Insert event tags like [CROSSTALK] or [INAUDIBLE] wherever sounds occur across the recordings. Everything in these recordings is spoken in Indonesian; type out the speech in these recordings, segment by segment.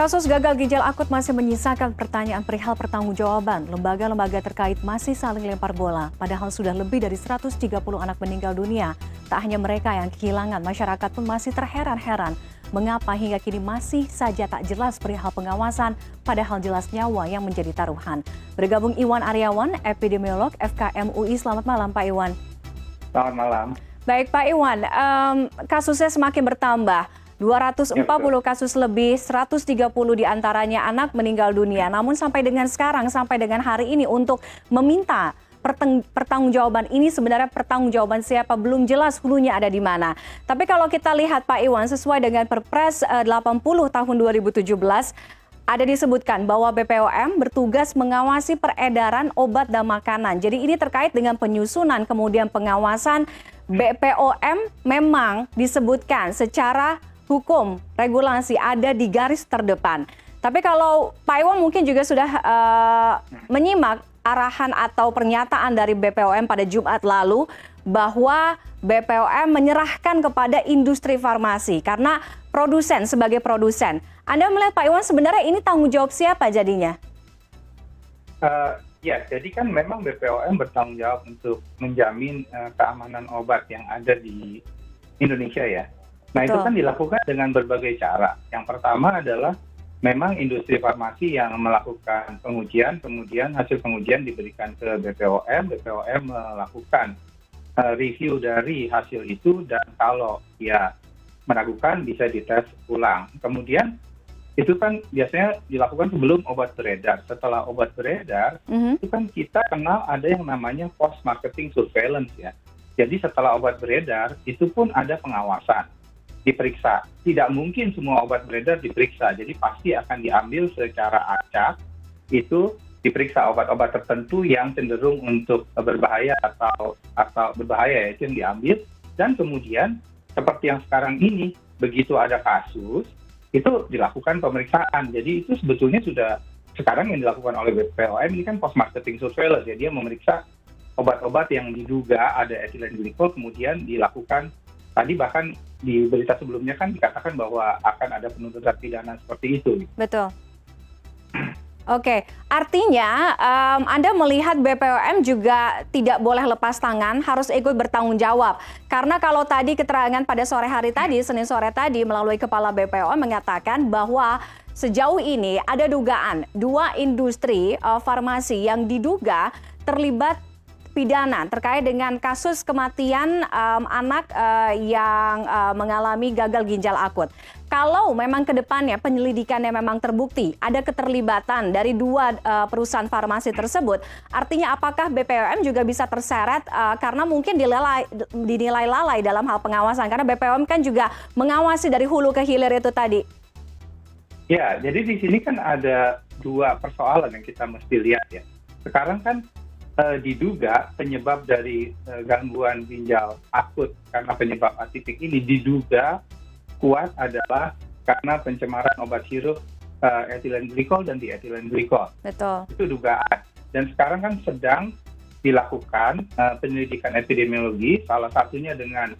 Kasus gagal ginjal akut masih menyisakan pertanyaan perihal pertanggungjawaban. Lembaga-lembaga terkait masih saling lempar bola, padahal sudah lebih dari 130 anak meninggal dunia. Tak hanya mereka yang kehilangan, masyarakat pun masih terheran-heran mengapa hingga kini masih saja tak jelas perihal pengawasan, padahal jelas nyawa yang menjadi taruhan. Bergabung Iwan Aryawan, epidemiolog FKM UI. Selamat malam Pak Iwan. Selamat malam. Baik Pak Iwan, um, kasusnya semakin bertambah 240 ya, kasus lebih, 130 di antaranya anak meninggal dunia. Namun sampai dengan sekarang, sampai dengan hari ini untuk meminta pertanggungjawaban ini sebenarnya pertanggungjawaban siapa belum jelas hulunya ada di mana. Tapi kalau kita lihat Pak Iwan sesuai dengan Perpres 80 eh, tahun 2017 ada disebutkan bahwa BPOM bertugas mengawasi peredaran obat dan makanan. Jadi ini terkait dengan penyusunan kemudian pengawasan BPOM memang disebutkan secara hukum, regulasi ada di garis terdepan. Tapi kalau Pak Iwan mungkin juga sudah uh, menyimak arahan atau pernyataan dari BPOM pada Jumat lalu bahwa BPOM menyerahkan kepada industri farmasi karena produsen sebagai produsen. Anda melihat Pak Iwan sebenarnya ini tanggung jawab siapa jadinya? Uh, ya, jadi kan memang BPOM bertanggung jawab untuk menjamin uh, keamanan obat yang ada di Indonesia ya. Nah itu kan dilakukan dengan berbagai cara. Yang pertama adalah memang industri farmasi yang melakukan pengujian, kemudian hasil pengujian diberikan ke BPOM, BPOM melakukan uh, review dari hasil itu dan kalau ya meragukan bisa dites ulang. Kemudian itu kan biasanya dilakukan sebelum obat beredar. Setelah obat beredar, mm -hmm. itu kan kita kenal ada yang namanya post marketing surveillance ya. Jadi setelah obat beredar, itu pun ada pengawasan diperiksa. Tidak mungkin semua obat beredar diperiksa, jadi pasti akan diambil secara acak, itu diperiksa obat-obat tertentu yang cenderung untuk berbahaya atau atau berbahaya ya, itu yang diambil. Dan kemudian seperti yang sekarang ini begitu ada kasus itu dilakukan pemeriksaan. Jadi itu sebetulnya sudah sekarang yang dilakukan oleh BPOM ini kan post marketing surveillance. Ya dia memeriksa obat-obat yang diduga ada ethylene glycol kemudian dilakukan tadi bahkan di berita sebelumnya kan dikatakan bahwa akan ada penuntutan pidana seperti itu. Betul. Oke, artinya um, Anda melihat BPOM juga tidak boleh lepas tangan, harus ikut bertanggung jawab. Karena kalau tadi keterangan pada sore hari tadi, Senin sore tadi melalui Kepala BPOM mengatakan bahwa sejauh ini ada dugaan dua industri uh, farmasi yang diduga terlibat pidana terkait dengan kasus kematian um, anak uh, yang uh, mengalami gagal ginjal akut. Kalau memang ke depannya penyelidikannya memang terbukti ada keterlibatan dari dua uh, perusahaan farmasi tersebut, artinya apakah BPOM juga bisa terseret uh, karena mungkin dinilai, dinilai lalai dalam hal pengawasan karena BPOM kan juga mengawasi dari hulu ke hilir itu tadi. Ya, jadi di sini kan ada dua persoalan yang kita mesti lihat ya. Sekarang kan diduga penyebab dari uh, gangguan ginjal akut karena penyebab atipik ini diduga kuat adalah karena pencemaran obat sirup uh, ethylene glycol dan diethylene glycol. Betul. Itu dugaan. Dan sekarang kan sedang dilakukan uh, penyelidikan epidemiologi, salah satunya dengan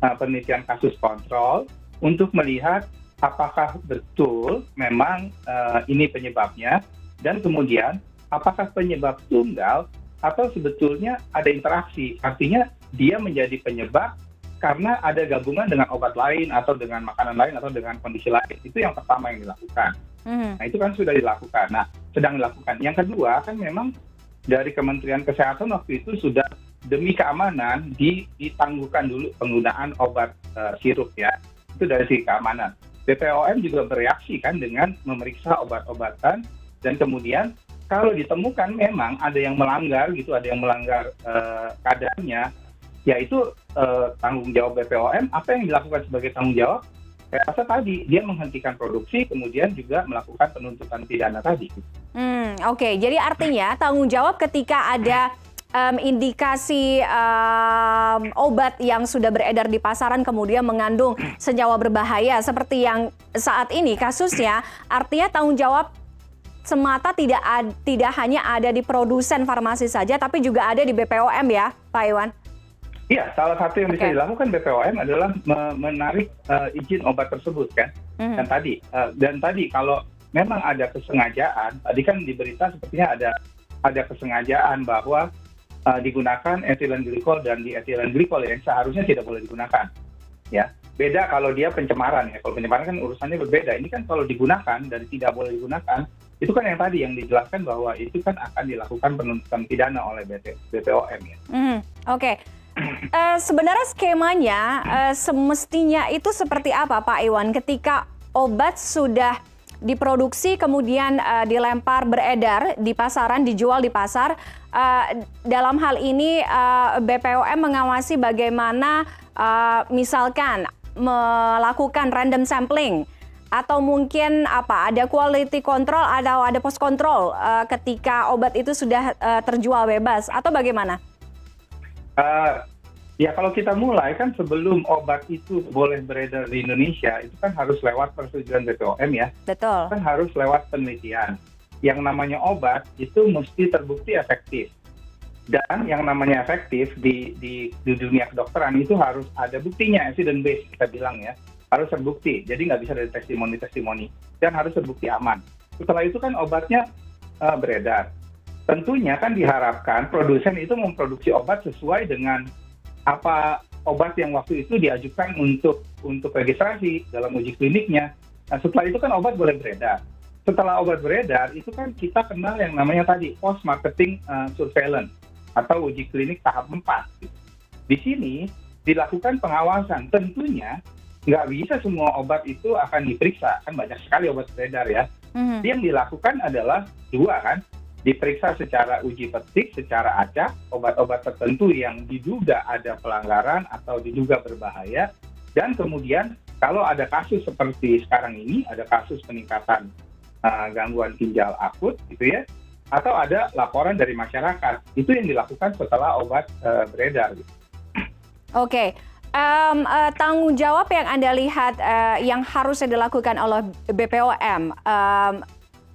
uh, penelitian kasus kontrol untuk melihat apakah betul memang uh, ini penyebabnya dan kemudian apakah penyebab tunggal atau sebetulnya ada interaksi. Artinya dia menjadi penyebab karena ada gabungan dengan obat lain atau dengan makanan lain atau dengan kondisi lain. Itu yang pertama yang dilakukan. Mm. Nah itu kan sudah dilakukan. Nah sedang dilakukan. Yang kedua kan memang dari Kementerian Kesehatan waktu itu sudah demi keamanan ditangguhkan dulu penggunaan obat uh, sirup ya. Itu dari sisi keamanan. BPOM juga bereaksi kan dengan memeriksa obat-obatan dan kemudian kalau ditemukan memang ada yang melanggar gitu, ada yang melanggar uh, kadarnya, ya itu uh, tanggung jawab BPOM. Apa yang dilakukan sebagai tanggung jawab? Saya rasa tadi dia menghentikan produksi, kemudian juga melakukan penuntutan pidana tadi. Hmm, Oke, okay. jadi artinya tanggung jawab ketika ada um, indikasi um, obat yang sudah beredar di pasaran kemudian mengandung senyawa berbahaya seperti yang saat ini kasusnya, artinya tanggung jawab semata tidak ad, tidak hanya ada di produsen farmasi saja, tapi juga ada di BPOM ya, Pak Iwan? Iya, salah satu yang okay. bisa dilakukan BPOM adalah menarik uh, izin obat tersebut kan. hmm. dan tadi uh, dan tadi kalau memang ada kesengajaan tadi kan di berita sepertinya ada ada kesengajaan bahwa uh, digunakan etilen glikol dan di etilen glikol yang seharusnya tidak boleh digunakan ya beda kalau dia pencemaran ya kalau pencemaran kan urusannya berbeda ini kan kalau digunakan dan tidak boleh digunakan itu kan yang tadi yang dijelaskan bahwa itu kan akan dilakukan penuntutan pidana oleh BPOM ya. Mm, Oke. Okay. [CLEARS THROAT] Uh, eh, sebenarnya skemanya uh, semestinya itu seperti apa Pak Iwan ketika obat sudah diproduksi kemudian uh, dilempar beredar di pasaran dijual di pasar uh, dalam hal ini uh, BPOM mengawasi bagaimana uh, misalkan melakukan random sampling atau mungkin apa ada quality control atau ada post control uh, ketika obat itu sudah uh, terjual bebas atau bagaimana? Uh, Ya kalau kita mulai kan sebelum obat itu boleh beredar di Indonesia itu kan harus lewat persetujuan BPOM ya. Betul. Kan harus lewat penelitian. Yang namanya obat itu mesti terbukti efektif. Dan yang namanya efektif di, di, di dunia kedokteran itu harus ada buktinya, evidence base kita bilang ya. Harus terbukti, jadi nggak bisa dari testimoni-testimoni. Dan harus terbukti aman. Setelah itu kan obatnya uh, beredar. Tentunya kan diharapkan produsen itu memproduksi obat sesuai dengan apa obat yang waktu itu diajukan untuk untuk registrasi dalam uji kliniknya. Nah, setelah itu kan obat boleh beredar. Setelah obat beredar, itu kan kita kenal yang namanya tadi post marketing uh, surveillance atau uji klinik tahap 4. Di sini dilakukan pengawasan. Tentunya nggak bisa semua obat itu akan diperiksa. Kan banyak sekali obat beredar ya. Mm-hmm. Yang dilakukan adalah dua kan diperiksa secara uji petik, secara acak, obat-obat tertentu yang diduga ada pelanggaran atau diduga berbahaya, dan kemudian kalau ada kasus seperti sekarang ini, ada kasus peningkatan uh, gangguan ginjal akut, gitu ya, atau ada laporan dari masyarakat, itu yang dilakukan setelah obat uh, beredar. Gitu. Oke. Okay. Um, uh, tanggung jawab yang Anda lihat uh, yang harusnya dilakukan oleh BPOM um,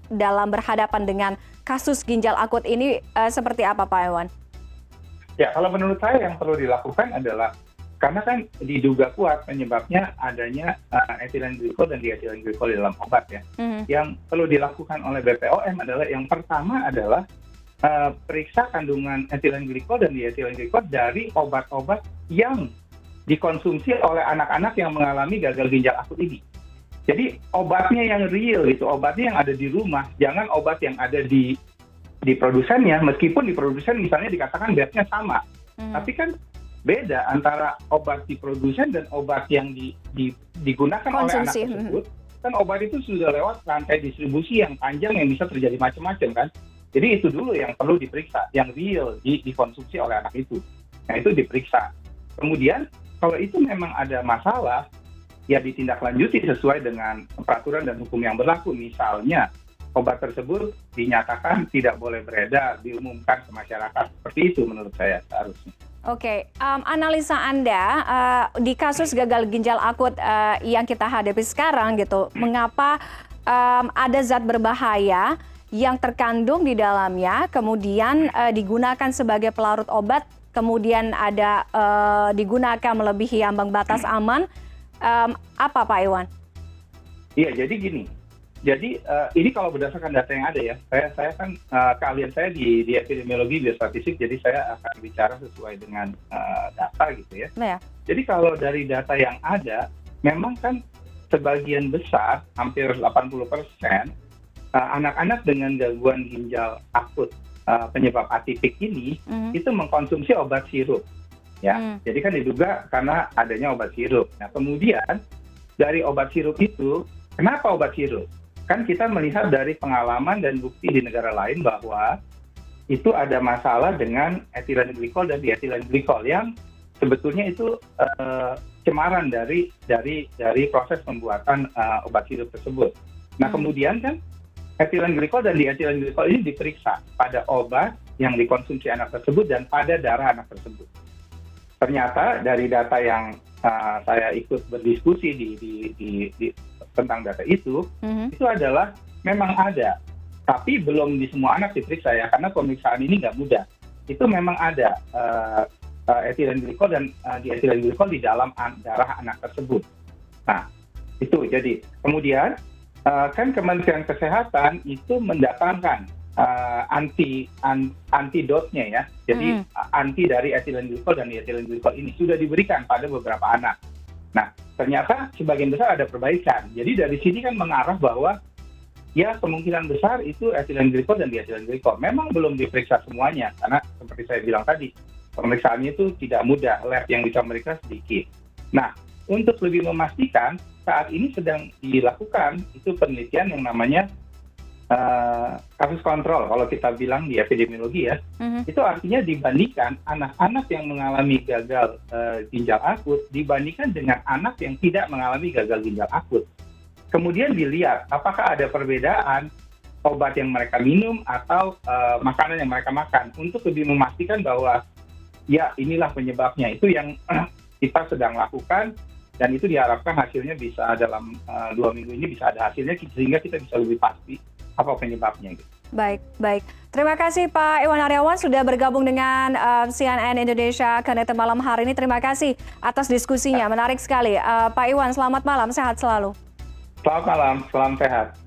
dalam berhadapan dengan kasus ginjal akut ini uh, seperti apa Pak Iwan? Ya, kalau menurut saya yang perlu dilakukan adalah karena kan diduga kuat penyebabnya adanya uh, etilen glikol dan dietilen glikol di dalam obat ya. Mm-hmm. Yang perlu dilakukan oleh BPOM adalah yang pertama adalah uh, periksa kandungan etilen glikol dan dietilen glikol dari obat-obat yang dikonsumsi oleh anak-anak yang mengalami gagal ginjal akut ini. Jadi obatnya yang real itu, obatnya yang ada di rumah, jangan obat yang ada di di produsennya, meskipun di produsen misalnya dikatakan bednya sama, hmm. tapi kan beda antara obat di produsen dan obat yang di, di, digunakan Konsumsi. oleh anak hmm. tersebut. Kan obat itu sudah lewat rantai distribusi yang panjang yang bisa terjadi macam-macam kan. Jadi itu dulu yang perlu diperiksa, yang real di, dikonsumsi oleh anak itu. Nah itu diperiksa. Kemudian kalau itu memang ada masalah, ya ditindaklanjuti sesuai dengan peraturan dan hukum yang berlaku. Misalnya obat tersebut dinyatakan tidak boleh beredar, diumumkan ke masyarakat. Seperti itu menurut saya seharusnya. Oke, okay. um, analisa Anda uh, di kasus gagal ginjal akut uh, yang kita hadapi sekarang gitu, mengapa um, ada zat berbahaya yang terkandung di dalamnya, kemudian uh, digunakan sebagai pelarut obat, kemudian ada uh, digunakan melebihi ambang batas aman, um, apa Pak Iwan? Iya, jadi gini. Jadi uh, ini kalau berdasarkan data yang ada ya, saya saya kan uh, keahlian saya di di epidemiologi biostatistik, jadi saya akan bicara sesuai dengan uh, data gitu ya. Ya. Jadi kalau dari data yang ada, memang kan sebagian besar, hampir 80 persen, uh, anak-anak dengan gangguan ginjal akut penyebab atipik ini mm -hmm. itu mengkonsumsi obat sirup ya. Hmm. Jadi kan diduga karena adanya obat sirup. Nah, kemudian dari obat sirup itu, kenapa obat sirup? Kan kita melihat dari pengalaman dan bukti di negara lain bahwa itu ada masalah dengan etilen glikol dan dietilen glikol yang sebetulnya itu uh, cemaran dari dari dari proses pembuatan uh, obat sirup tersebut. Nah, hmm. kemudian kan etilen glikol dan dietilen glikol ini diperiksa pada obat yang dikonsumsi anak tersebut dan pada darah anak tersebut ternyata dari data yang uh, saya ikut berdiskusi di, di, di, di tentang data itu, mm-hmm. itu adalah memang ada, tapi belum di semua anak diperiksa ya, karena pemeriksaan ini nggak mudah. Itu memang ada uh, uh, etilen glikol dan uh, di etilen glikol di dalam darah anak tersebut. Nah, Itu jadi kemudian kan Kementerian Kesehatan itu mendatangkan uh, anti an, antidotnya ya. Jadi Mm. anti dari ethylene glycol dan ethylene glycol ini sudah diberikan pada beberapa anak. Nah, ternyata sebagian besar ada perbaikan. Jadi dari sini kan mengarah bahwa ya kemungkinan besar itu ethylene glycol dan diethylene glycol. Memang belum diperiksa semuanya karena seperti saya bilang tadi, pemeriksaannya itu tidak mudah, lab yang bisa meriksa sedikit. Nah, untuk lebih memastikan saat ini sedang dilakukan itu penelitian yang namanya uh, kasus kontrol. Kalau kita bilang di epidemiologi ya Mhm. itu artinya dibandingkan anak-anak yang mengalami gagal uh, ginjal akut dibandingkan dengan anak yang tidak mengalami gagal ginjal akut. Kemudian dilihat apakah ada perbedaan obat yang mereka minum atau uh, makanan yang mereka makan. Untuk lebih memastikan bahwa ya inilah penyebabnya. Itu yang [CLEARS THROAT] kita sedang lakukan dan itu diharapkan hasilnya bisa dalam uh, dua minggu ini bisa ada hasilnya sehingga kita bisa lebih pasti apa penyebabnya gitu. Baik, baik. Terima kasih Pak Iwan Aryawan sudah bergabung dengan uh, CNN Indonesia Connected malam hari ini. Terima kasih atas diskusinya, menarik sekali. Uh, Pak Iwan, selamat malam, sehat selalu. Selamat malam, salam sehat.